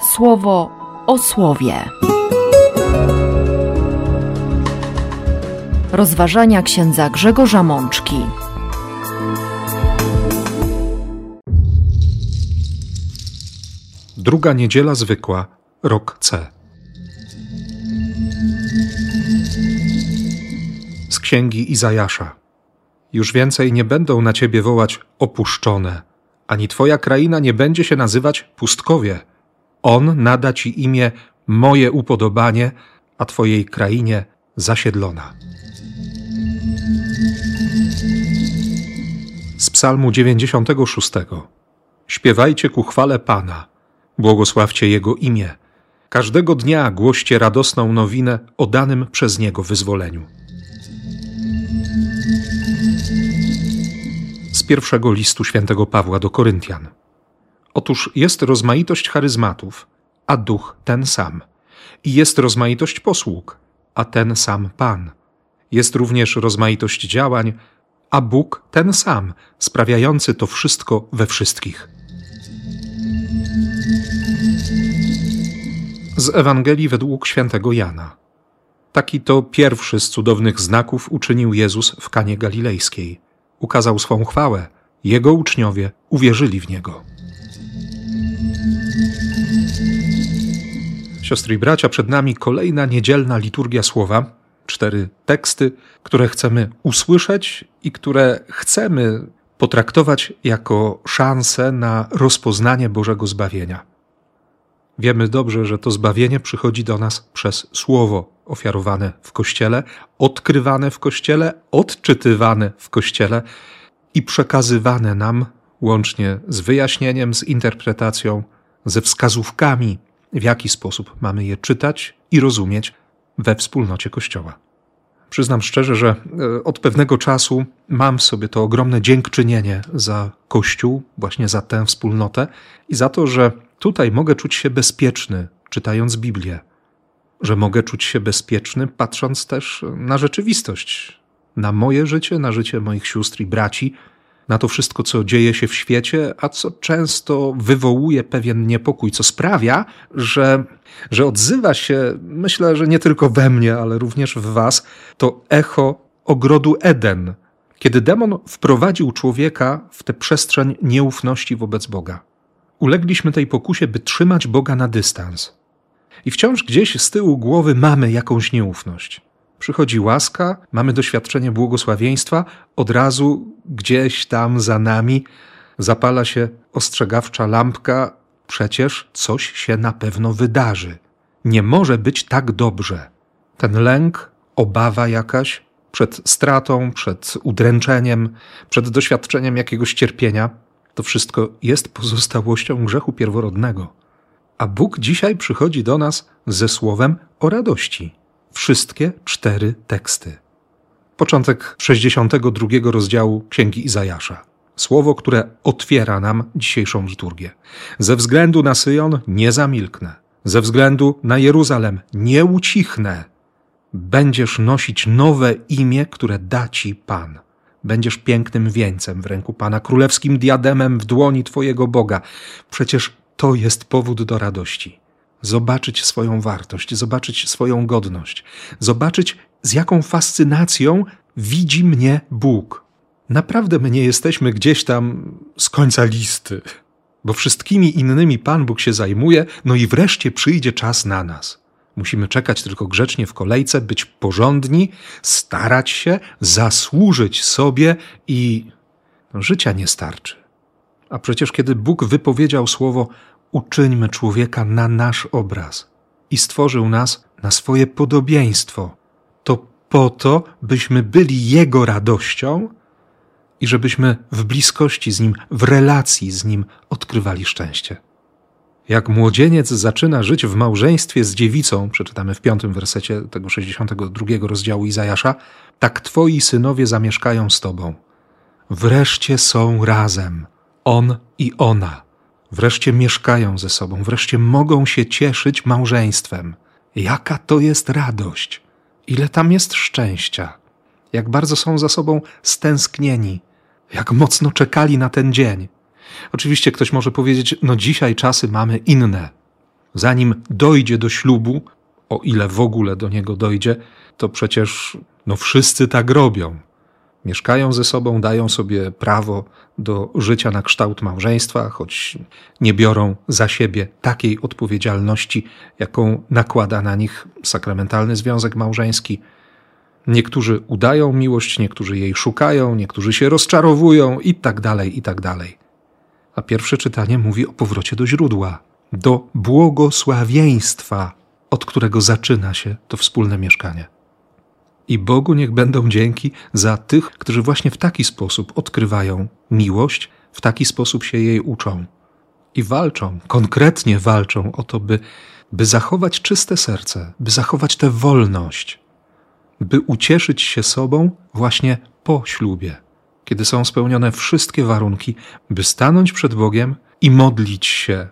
słowo o słowie. Rozważania księdza Grzegorza Mączki. Druga niedziela zwykła, rok C. Z księgi Izajasza. Już więcej nie będą na ciebie wołać opuszczone, ani twoja kraina nie będzie się nazywać pustkowie. On nada ci imię moje upodobanie, a twojej krainie zasiedlona. Z Psalmu 96. Śpiewajcie ku chwale Pana, błogosławcie Jego imię. Każdego dnia głoście radosną nowinę o danym przez Niego wyzwoleniu. Z pierwszego listu świętego Pawła do Koryntian. Otóż jest rozmaitość charyzmatów, a duch ten sam. I jest rozmaitość posług, a ten sam Pan. Jest również rozmaitość działań, a Bóg ten sam, sprawiający to wszystko we wszystkich. Z Ewangelii według świętego Jana. Taki to pierwszy z cudownych znaków uczynił Jezus w Kanie Galilejskiej. Ukazał swą chwałę, jego uczniowie uwierzyli w niego. Siostry i bracia, przed nami kolejna niedzielna liturgia słowa, cztery teksty, które chcemy usłyszeć i które chcemy potraktować jako szansę na rozpoznanie Bożego zbawienia. Wiemy dobrze, że to zbawienie przychodzi do nas przez słowo ofiarowane w Kościele, odkrywane w Kościele, odczytywane w Kościele i przekazywane nam łącznie z wyjaśnieniem, z interpretacją, ze wskazówkami, w jaki sposób mamy je czytać i rozumieć we wspólnocie Kościoła. Przyznam szczerze, że e, od pewnego czasu mam w sobie to ogromne dziękczynienie za Kościół, właśnie za tę wspólnotę i za to, że tutaj mogę czuć się bezpieczny, czytając Biblię, że mogę czuć się bezpieczny, patrząc też na rzeczywistość, na moje życie, na życie moich sióstr i braci, na to wszystko, co dzieje się w świecie, a co często wywołuje pewien niepokój, co sprawia, że, że odzywa się, myślę, że nie tylko we mnie, ale również w Was, to echo ogrodu Eden, kiedy demon wprowadził człowieka w tę przestrzeń nieufności wobec Boga. Ulegliśmy tej pokusie, by trzymać Boga na dystans. I wciąż gdzieś z tyłu głowy mamy jakąś nieufność przychodzi łaska, mamy doświadczenie błogosławieństwa, od razu gdzieś tam za nami zapala się ostrzegawcza lampka, przecież coś się na pewno wydarzy. Nie może być tak dobrze. Ten lęk, obawa jakaś przed stratą, przed udręczeniem, przed doświadczeniem jakiegoś cierpienia, to wszystko jest pozostałością grzechu pierworodnego. A Bóg dzisiaj przychodzi do nas ze słowem o radości wszystkie cztery teksty. Początek 62 rozdziału Księgi Izajasza. Słowo, które otwiera nam dzisiejszą liturgię. Ze względu na Syjon nie zamilknę. Ze względu na Jeruzalem nie ucichnę. Będziesz nosić nowe imię, które da ci Pan. Będziesz pięknym wieńcem w ręku Pana, królewskim diademem w dłoni Twojego Boga. Przecież to jest powód do radości zobaczyć swoją wartość, zobaczyć swoją godność, zobaczyć z jaką fascynacją widzi mnie Bóg. Naprawdę my nie jesteśmy gdzieś tam z końca listy, bo wszystkimi innymi Pan Bóg się zajmuje, no i wreszcie przyjdzie czas na nas. Musimy czekać tylko grzecznie w kolejce, być porządni, starać się, zasłużyć sobie i no, życia nie starczy. A przecież kiedy Bóg wypowiedział słowo uczyńmy człowieka na nasz obraz i stworzył nas na swoje podobieństwo. To po to, byśmy byli Jego radością i żebyśmy w bliskości z Nim, w relacji z Nim odkrywali szczęście. Jak młodzieniec zaczyna żyć w małżeństwie z dziewicą, przeczytamy w piątym wersecie tego 62 rozdziału Izajasza, tak twoi synowie zamieszkają z tobą. Wreszcie są razem, on i ona wreszcie mieszkają ze sobą, wreszcie mogą się cieszyć małżeństwem. Jaka to jest radość, ile tam jest szczęścia, jak bardzo są za sobą stęsknieni, jak mocno czekali na ten dzień. Oczywiście ktoś może powiedzieć, no dzisiaj czasy mamy inne. zanim dojdzie do ślubu, o ile w ogóle do niego dojdzie, to przecież no wszyscy tak robią. Mieszkają ze sobą, dają sobie prawo do życia na kształt małżeństwa, choć nie biorą za siebie takiej odpowiedzialności, jaką nakłada na nich sakramentalny związek małżeński. Niektórzy udają miłość, niektórzy jej szukają, niektórzy się rozczarowują i tak dalej, i tak dalej. A pierwsze czytanie mówi o powrocie do źródła, do błogosławieństwa, od którego zaczyna się to wspólne mieszkanie. I Bogu niech będą dzięki za tych, którzy właśnie w taki sposób odkrywają miłość, w taki sposób się jej uczą. I walczą, konkretnie walczą o to, by, by zachować czyste serce, by zachować tę wolność, by ucieszyć się sobą właśnie po ślubie, kiedy są spełnione wszystkie warunki, by stanąć przed Bogiem i modlić się,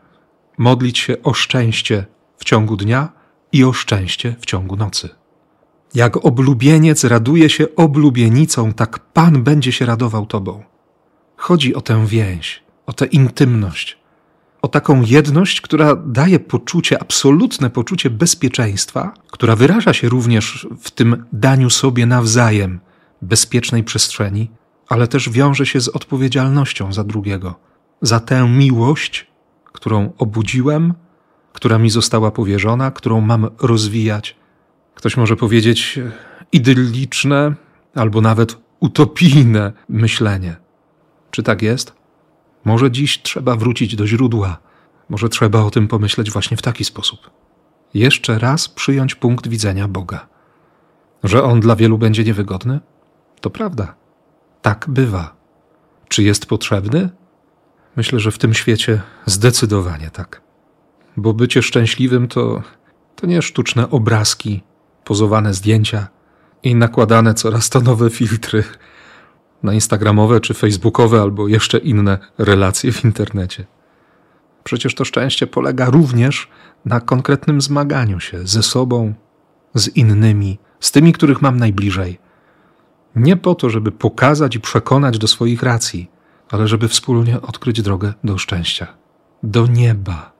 modlić się o szczęście w ciągu dnia i o szczęście w ciągu nocy. Jak oblubieniec raduje się oblubienicą, tak Pan będzie się radował Tobą. Chodzi o tę więź, o tę intymność, o taką jedność, która daje poczucie, absolutne poczucie bezpieczeństwa, która wyraża się również w tym daniu sobie nawzajem bezpiecznej przestrzeni, ale też wiąże się z odpowiedzialnością za drugiego, za tę miłość, którą obudziłem, która mi została powierzona, którą mam rozwijać ktoś może powiedzieć, idylliczne albo nawet utopijne myślenie. Czy tak jest? Może dziś trzeba wrócić do źródła, może trzeba o tym pomyśleć właśnie w taki sposób. Jeszcze raz przyjąć punkt widzenia Boga. Że on dla wielu będzie niewygodny? To prawda. Tak bywa. Czy jest potrzebny? Myślę, że w tym świecie zdecydowanie tak. Bo bycie szczęśliwym to, to nie sztuczne obrazki pozowane zdjęcia i nakładane coraz to nowe filtry na instagramowe czy facebookowe albo jeszcze inne relacje w internecie. Przecież to szczęście polega również na konkretnym zmaganiu się ze sobą, z innymi, z tymi, których mam najbliżej. Nie po to, żeby pokazać i przekonać do swoich racji, ale żeby wspólnie odkryć drogę do szczęścia, do nieba,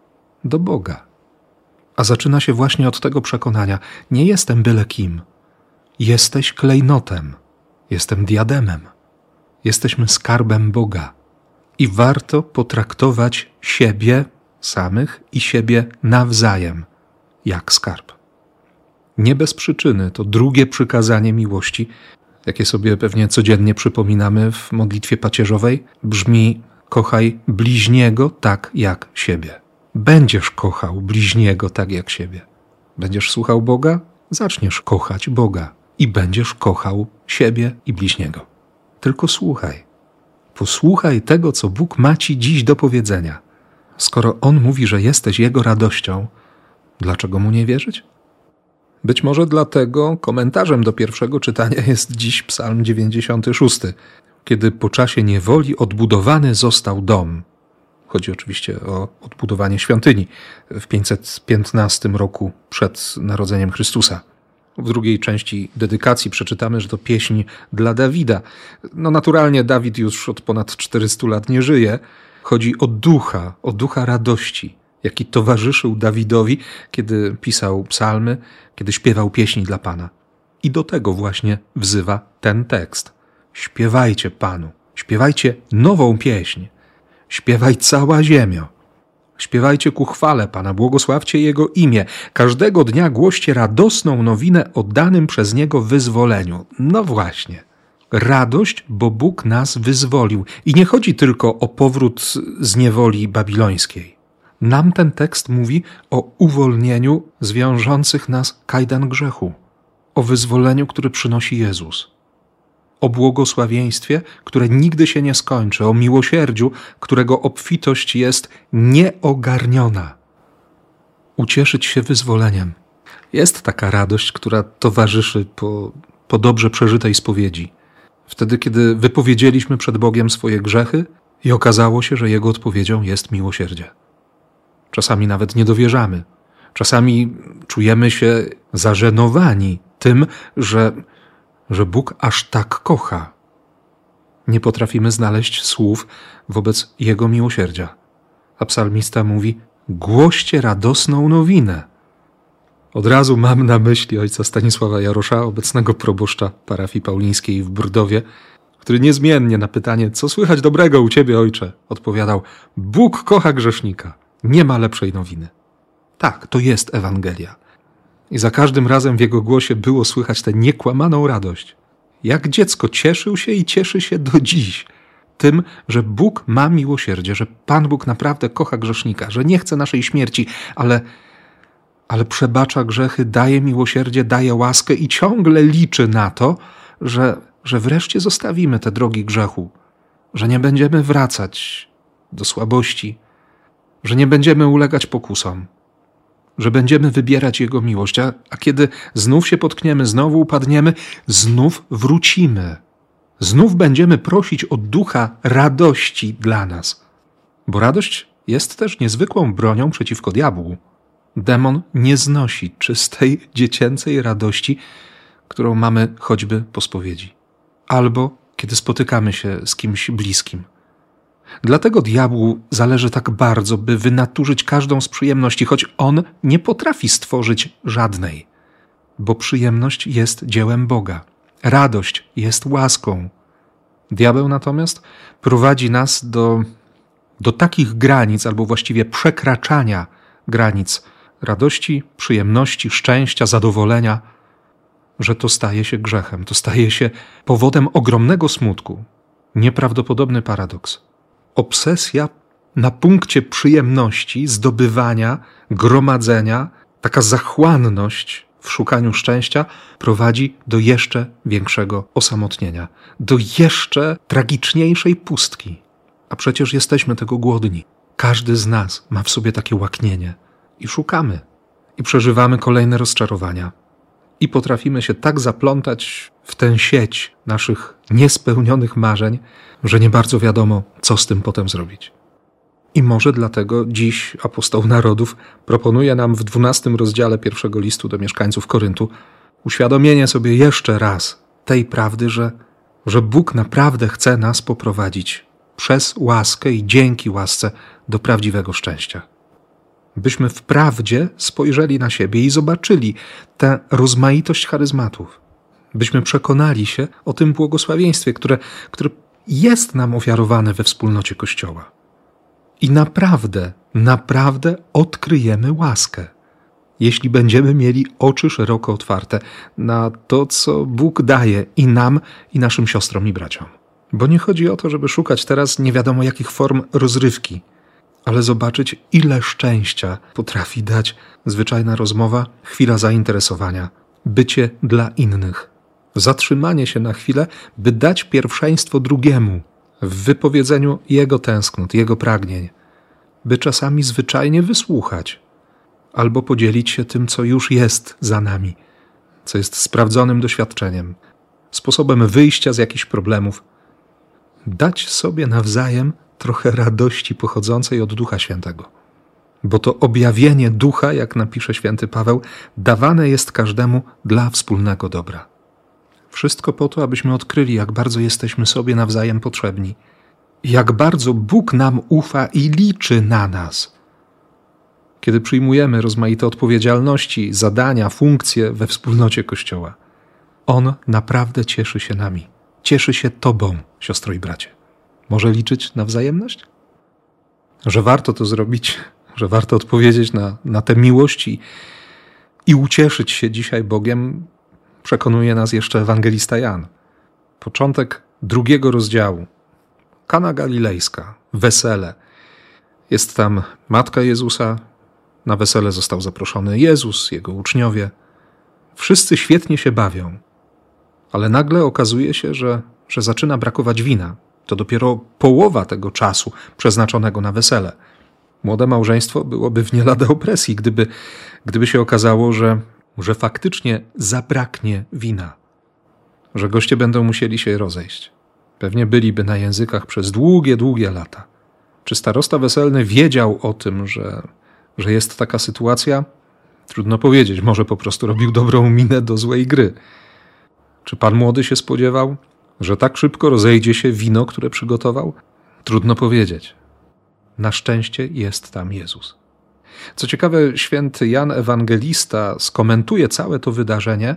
do Boga a zaczyna się właśnie od tego przekonania: nie jestem byle kim. Jesteś klejnotem, jestem diademem, jesteśmy skarbem Boga. I warto potraktować siebie samych i siebie nawzajem jak skarb. Nie bez przyczyny to drugie przykazanie miłości, jakie sobie pewnie codziennie przypominamy w modlitwie pacierzowej, brzmi: kochaj bliźniego tak jak siebie. Będziesz kochał bliźniego tak jak siebie. Będziesz słuchał Boga, zaczniesz kochać Boga i będziesz kochał siebie i bliźniego. Tylko słuchaj. Posłuchaj tego, co Bóg ma ci dziś do powiedzenia. Skoro On mówi, że jesteś Jego radością, dlaczego mu nie wierzyć? Być może dlatego komentarzem do pierwszego czytania jest dziś Psalm 96, kiedy po czasie niewoli odbudowany został dom, Chodzi oczywiście o odbudowanie świątyni w 515 roku przed narodzeniem Chrystusa. W drugiej części dedykacji przeczytamy, że to pieśń dla Dawida. No naturalnie Dawid już od ponad 400 lat nie żyje. Chodzi o ducha, o ducha radości, jaki towarzyszył Dawidowi, kiedy pisał psalmy, kiedy śpiewał pieśni dla Pana. I do tego właśnie wzywa ten tekst. Śpiewajcie Panu, śpiewajcie nową pieśń. Śpiewaj cała ziemio. Śpiewajcie ku chwale Pana, błogosławcie Jego imię. Każdego dnia głoście radosną nowinę o danym przez Niego wyzwoleniu. No właśnie. Radość, bo Bóg nas wyzwolił. I nie chodzi tylko o powrót z niewoli babilońskiej. Nam ten tekst mówi o uwolnieniu zwiążących nas kajdan grzechu, o wyzwoleniu, który przynosi Jezus o błogosławieństwie, które nigdy się nie skończy, o miłosierdziu, którego obfitość jest nieogarniona. Ucieszyć się wyzwoleniem. Jest taka radość, która towarzyszy po, po dobrze przeżytej spowiedzi. Wtedy, kiedy wypowiedzieliśmy przed Bogiem swoje grzechy i okazało się, że Jego odpowiedzią jest miłosierdzie. Czasami nawet nie dowierzamy. Czasami czujemy się zażenowani tym, że że Bóg aż tak kocha. Nie potrafimy znaleźć słów wobec Jego miłosierdzia. A psalmista mówi: głoście radosną nowinę. Od razu mam na myśli ojca Stanisława Jarosza, obecnego proboszcza parafii paulińskiej w Brdowie, który niezmiennie na pytanie, co słychać dobrego u ciebie, ojcze, odpowiadał: Bóg kocha grzesznika. Nie ma lepszej nowiny. Tak, to jest Ewangelia. I za każdym razem w jego głosie było słychać tę niekłamaną radość. Jak dziecko cieszył się i cieszy się do dziś tym, że Bóg ma miłosierdzie, że Pan Bóg naprawdę kocha grzesznika, że nie chce naszej śmierci, ale, ale przebacza grzechy, daje miłosierdzie, daje łaskę i ciągle liczy na to, że, że wreszcie zostawimy te drogi grzechu, że nie będziemy wracać do słabości, że nie będziemy ulegać pokusom, że będziemy wybierać Jego miłość, a, a kiedy znów się potkniemy, znowu upadniemy, znów wrócimy. Znów będziemy prosić o ducha radości dla nas, bo radość jest też niezwykłą bronią przeciwko diabłu. Demon nie znosi czystej, dziecięcej radości, którą mamy choćby po spowiedzi, albo kiedy spotykamy się z kimś bliskim. Dlatego diabłu zależy tak bardzo, by wynaturzyć każdą z przyjemności, choć on nie potrafi stworzyć żadnej, bo przyjemność jest dziełem Boga. Radość jest łaską. Diabeł natomiast prowadzi nas do, do takich granic, albo właściwie przekraczania granic radości, przyjemności, szczęścia, zadowolenia, że to staje się grzechem, to staje się powodem ogromnego smutku. Nieprawdopodobny paradoks. Obsesja na punkcie przyjemności, zdobywania, gromadzenia, taka zachłanność w szukaniu szczęścia prowadzi do jeszcze większego osamotnienia, do jeszcze tragiczniejszej pustki. A przecież jesteśmy tego głodni. Każdy z nas ma w sobie takie łaknienie i szukamy, i przeżywamy kolejne rozczarowania. I potrafimy się tak zaplątać w tę sieć naszych niespełnionych marzeń, że nie bardzo wiadomo, co z tym potem zrobić. I może dlatego dziś apostoł narodów proponuje nam w dwunastym rozdziale pierwszego listu do mieszkańców Koryntu uświadomienie sobie jeszcze raz tej prawdy, że, że Bóg naprawdę chce nas poprowadzić przez łaskę i dzięki łasce do prawdziwego szczęścia. Byśmy wprawdzie spojrzeli na siebie i zobaczyli tę rozmaitość charyzmatów, byśmy przekonali się o tym błogosławieństwie, które, które jest nam ofiarowane we wspólnocie Kościoła. I naprawdę, naprawdę odkryjemy łaskę, jeśli będziemy mieli oczy szeroko otwarte na to, co Bóg daje i nam, i naszym siostrom i braciom. Bo nie chodzi o to, żeby szukać teraz nie wiadomo jakich form rozrywki, ale zobaczyć, ile szczęścia potrafi dać zwyczajna rozmowa, chwila zainteresowania, bycie dla innych, zatrzymanie się na chwilę, by dać pierwszeństwo drugiemu w wypowiedzeniu jego tęsknot, jego pragnień, by czasami zwyczajnie wysłuchać albo podzielić się tym, co już jest za nami, co jest sprawdzonym doświadczeniem, sposobem wyjścia z jakichś problemów, dać sobie nawzajem trochę radości pochodzącej od Ducha Świętego. Bo to objawienie Ducha, jak napisze święty Paweł, dawane jest każdemu dla wspólnego dobra. Wszystko po to, abyśmy odkryli, jak bardzo jesteśmy sobie nawzajem potrzebni, jak bardzo Bóg nam ufa i liczy na nas. Kiedy przyjmujemy rozmaite odpowiedzialności, zadania, funkcje we wspólnocie Kościoła, On naprawdę cieszy się nami, cieszy się Tobą, siostro i bracie. Może liczyć na wzajemność? Że warto to zrobić, że warto odpowiedzieć na, na tę miłość i, i ucieszyć się dzisiaj Bogiem, przekonuje nas jeszcze ewangelista Jan. Początek drugiego rozdziału. Kana Galilejska, wesele. Jest tam matka Jezusa. Na wesele został zaproszony Jezus, jego uczniowie. Wszyscy świetnie się bawią, ale nagle okazuje się, że, że zaczyna brakować wina. To dopiero połowa tego czasu przeznaczonego na wesele. Młode małżeństwo byłoby w nie lada opresji, gdyby, gdyby się okazało, że że faktycznie zabraknie wina, że goście będą musieli się rozejść. Pewnie byliby na językach przez długie, długie lata. Czy starosta weselny wiedział o tym, że, że jest taka sytuacja? Trudno powiedzieć, może po prostu robił dobrą minę do złej gry. Czy pan młody się spodziewał, że tak szybko rozejdzie się wino, które przygotował? Trudno powiedzieć. Na szczęście jest tam Jezus. Co ciekawe, święty Jan Ewangelista skomentuje całe to wydarzenie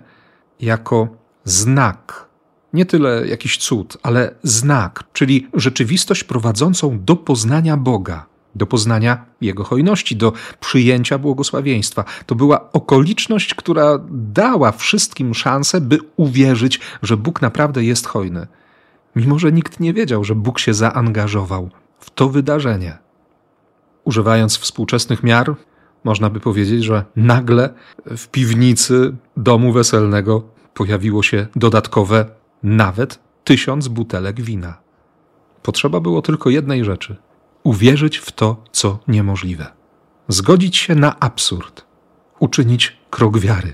jako znak. Nie tyle jakiś cud, ale znak, czyli rzeczywistość prowadzącą do poznania Boga, do poznania Jego hojności, do przyjęcia błogosławieństwa. To była okoliczność, która dała wszystkim szansę, by uwierzyć, że Bóg naprawdę jest hojny. Mimo, że nikt nie wiedział, że Bóg się zaangażował w to wydarzenie. Używając współczesnych miar, można by powiedzieć, że nagle w piwnicy domu weselnego pojawiło się dodatkowe nawet tysiąc butelek wina. Potrzeba było tylko jednej rzeczy: uwierzyć w to, co niemożliwe, zgodzić się na absurd, uczynić krok wiary.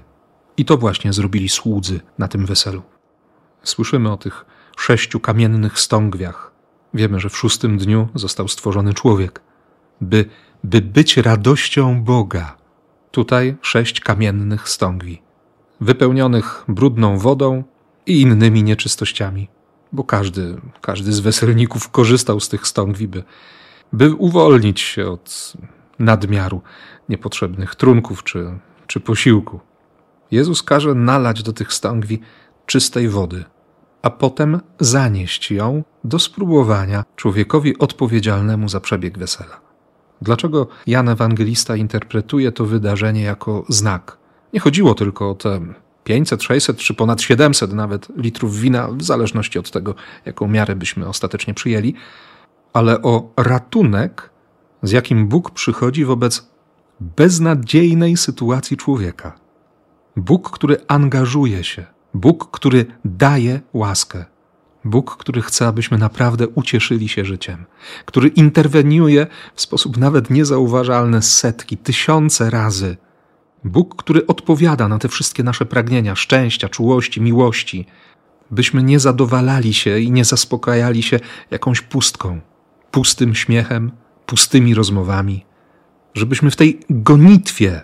I to właśnie zrobili słudzy na tym weselu. Słyszymy o tych sześciu kamiennych stągwiach. Wiemy, że w szóstym dniu został stworzony człowiek, by, by być radością Boga. Tutaj sześć kamiennych stągwi, wypełnionych brudną wodą i innymi nieczystościami, bo każdy, każdy z weselników korzystał z tych stągwi, by, by uwolnić się od nadmiaru niepotrzebnych trunków czy, czy posiłku. Jezus każe nalać do tych stągwi czystej wody – a potem zanieść ją do spróbowania człowiekowi odpowiedzialnemu za przebieg wesela. Dlaczego Jan Ewangelista interpretuje to wydarzenie jako znak? Nie chodziło tylko o te 500, 600 czy ponad 700 nawet litrów wina, w zależności od tego, jaką miarę byśmy ostatecznie przyjęli, ale o ratunek, z jakim Bóg przychodzi wobec beznadziejnej sytuacji człowieka. Bóg, który angażuje się, Bóg, który daje łaskę. Bóg, który chce, abyśmy naprawdę ucieszyli się życiem, który interweniuje w sposób nawet niezauważalny setki, tysiące razy. Bóg, który odpowiada na te wszystkie nasze pragnienia szczęścia, czułości, miłości, byśmy nie zadowalali się i nie zaspokajali się jakąś pustką, pustym śmiechem, pustymi rozmowami, żebyśmy w tej gonitwie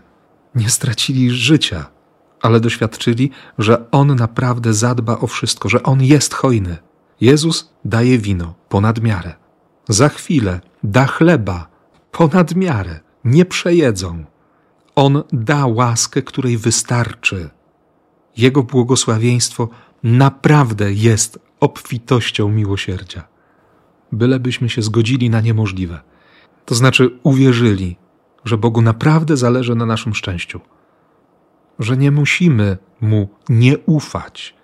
nie stracili życia ale doświadczyli, że On naprawdę zadba o wszystko, że On jest hojny. Jezus daje wino ponad miarę. Za chwilę da chleba ponad miarę. Nie przejedzą. On da łaskę, której wystarczy. Jego błogosławieństwo naprawdę jest obfitością miłosierdzia. Bylebyśmy się zgodzili na niemożliwe. To znaczy uwierzyli, że Bogu naprawdę zależy na naszym szczęściu że nie musimy mu nie ufać,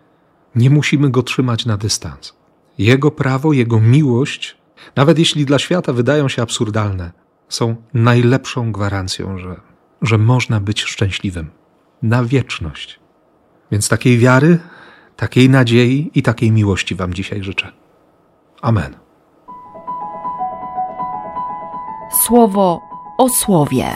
nie musimy go trzymać na dystans. Jego prawo, jego miłość, nawet jeśli dla świata wydają się absurdalne, są najlepszą gwarancją, że, że można być szczęśliwym na wieczność. Więc takiej wiary, takiej nadziei i takiej miłości Wam dzisiaj życzę. Amen. Słowo o słowie.